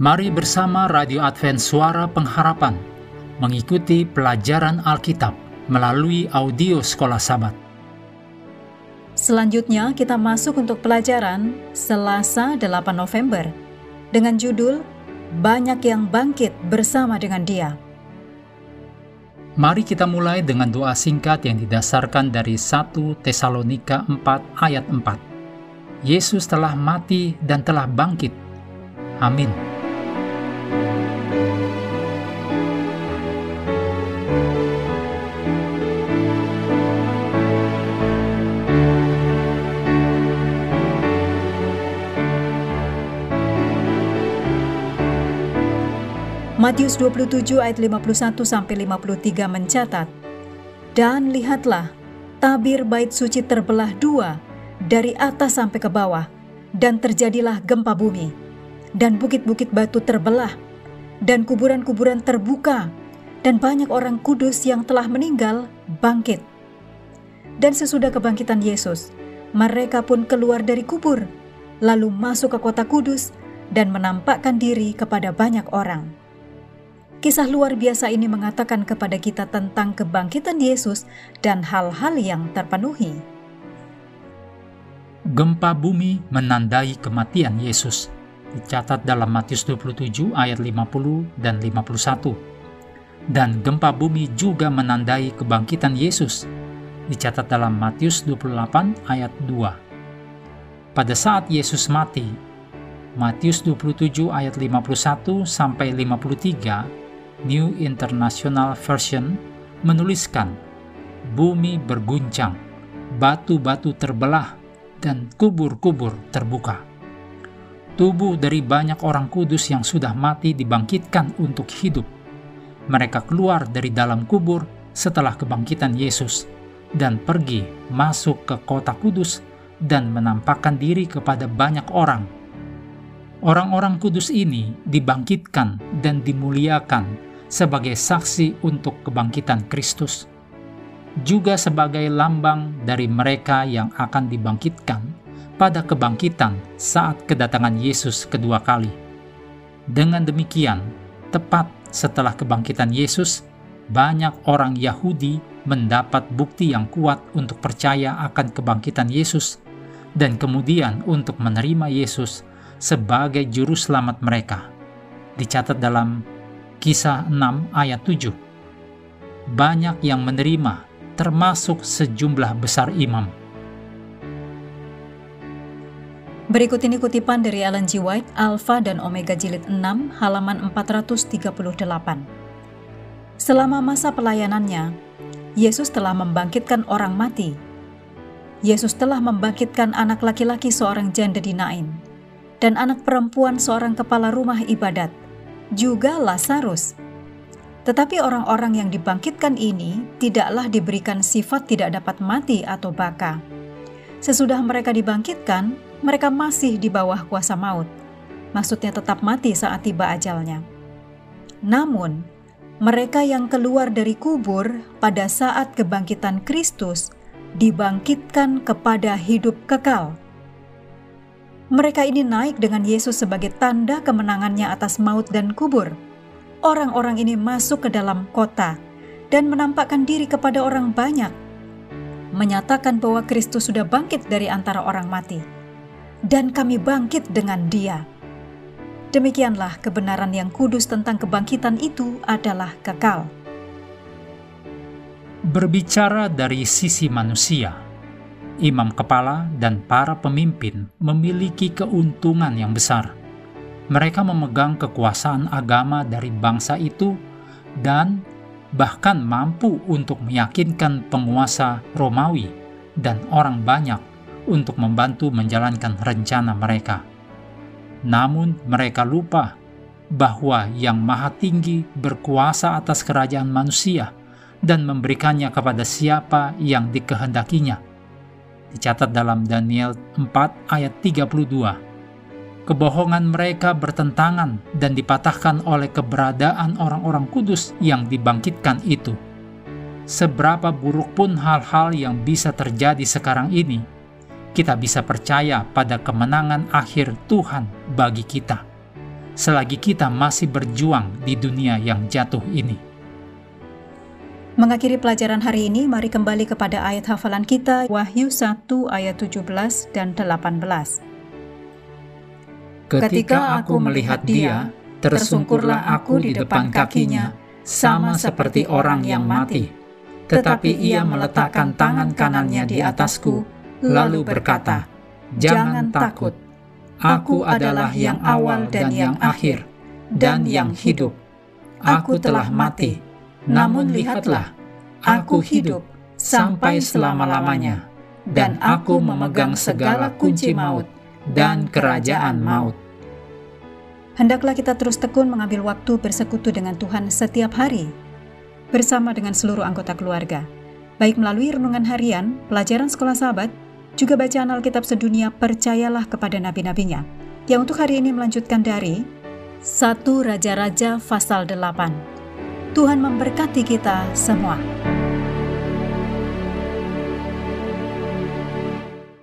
Mari bersama Radio Advent Suara Pengharapan mengikuti pelajaran Alkitab melalui audio Sekolah Sabat. Selanjutnya kita masuk untuk pelajaran Selasa 8 November dengan judul Banyak yang bangkit bersama dengan dia. Mari kita mulai dengan doa singkat yang didasarkan dari 1 Tesalonika 4 ayat 4. Yesus telah mati dan telah bangkit. Amin. Matius 27 ayat 51 sampai 53 mencatat, Dan lihatlah, tabir bait suci terbelah dua dari atas sampai ke bawah, dan terjadilah gempa bumi, dan bukit-bukit batu terbelah, dan kuburan-kuburan terbuka, dan banyak orang kudus yang telah meninggal bangkit. Dan sesudah kebangkitan Yesus, mereka pun keluar dari kubur, lalu masuk ke kota kudus, dan menampakkan diri kepada banyak orang. Kisah luar biasa ini mengatakan kepada kita tentang kebangkitan Yesus dan hal-hal yang terpenuhi. Gempa bumi menandai kematian Yesus. Dicatat dalam Matius 27 ayat 50 dan 51. Dan gempa bumi juga menandai kebangkitan Yesus. Dicatat dalam Matius 28 ayat 2. Pada saat Yesus mati, Matius 27 ayat 51 sampai 53 New International Version menuliskan, "Bumi berguncang, batu-batu terbelah, dan kubur-kubur terbuka." Tubuh dari banyak orang kudus yang sudah mati dibangkitkan untuk hidup. Mereka keluar dari dalam kubur setelah kebangkitan Yesus dan pergi masuk ke kota kudus dan menampakkan diri kepada banyak orang. Orang-orang kudus ini dibangkitkan dan dimuliakan sebagai saksi untuk kebangkitan Kristus, juga sebagai lambang dari mereka yang akan dibangkitkan pada kebangkitan saat kedatangan Yesus kedua kali. Dengan demikian, tepat setelah kebangkitan Yesus, banyak orang Yahudi mendapat bukti yang kuat untuk percaya akan kebangkitan Yesus dan kemudian untuk menerima Yesus sebagai juru selamat mereka. Dicatat dalam Kisah 6 ayat 7. Banyak yang menerima, termasuk sejumlah besar imam. Berikut ini kutipan dari Ellen G. White, Alpha dan Omega Jilid 6, halaman 438. Selama masa pelayanannya, Yesus telah membangkitkan orang mati. Yesus telah membangkitkan anak laki-laki seorang janda di dan anak perempuan seorang kepala rumah ibadat, juga Lazarus. Tetapi orang-orang yang dibangkitkan ini tidaklah diberikan sifat tidak dapat mati atau baka. Sesudah mereka dibangkitkan, mereka masih di bawah kuasa maut. Maksudnya tetap mati saat tiba ajalnya. Namun, mereka yang keluar dari kubur pada saat kebangkitan Kristus dibangkitkan kepada hidup kekal mereka ini naik dengan Yesus sebagai tanda kemenangannya atas maut dan kubur. Orang-orang ini masuk ke dalam kota dan menampakkan diri kepada orang banyak, menyatakan bahwa Kristus sudah bangkit dari antara orang mati, dan kami bangkit dengan Dia. Demikianlah kebenaran yang kudus tentang kebangkitan itu adalah kekal. Berbicara dari sisi manusia, imam kepala, dan para pemimpin memiliki keuntungan yang besar. Mereka memegang kekuasaan agama dari bangsa itu dan bahkan mampu untuk meyakinkan penguasa Romawi dan orang banyak untuk membantu menjalankan rencana mereka. Namun, mereka lupa bahwa Yang Maha Tinggi berkuasa atas kerajaan manusia dan memberikannya kepada siapa yang dikehendakinya dicatat dalam Daniel 4 ayat 32. Kebohongan mereka bertentangan dan dipatahkan oleh keberadaan orang-orang kudus yang dibangkitkan itu. Seberapa buruk pun hal-hal yang bisa terjadi sekarang ini, kita bisa percaya pada kemenangan akhir Tuhan bagi kita. selagi kita masih berjuang di dunia yang jatuh ini. Mengakhiri pelajaran hari ini, mari kembali kepada ayat hafalan kita, Wahyu 1 ayat 17 dan 18. Ketika aku melihat dia, tersungkurlah aku di depan kakinya, sama seperti orang yang mati. Tetapi ia meletakkan tangan kanannya di atasku, lalu berkata, Jangan takut, aku adalah yang awal dan yang akhir, dan yang hidup. Aku telah mati, namun lihatlah, aku hidup sampai selama-lamanya, dan aku memegang segala kunci maut dan kerajaan maut. Hendaklah kita terus tekun mengambil waktu bersekutu dengan Tuhan setiap hari, bersama dengan seluruh anggota keluarga, baik melalui renungan harian, pelajaran sekolah sahabat, juga bacaan Alkitab sedunia percayalah kepada nabi-nabinya, yang untuk hari ini melanjutkan dari 1 Raja-Raja pasal 8. Tuhan memberkati kita semua.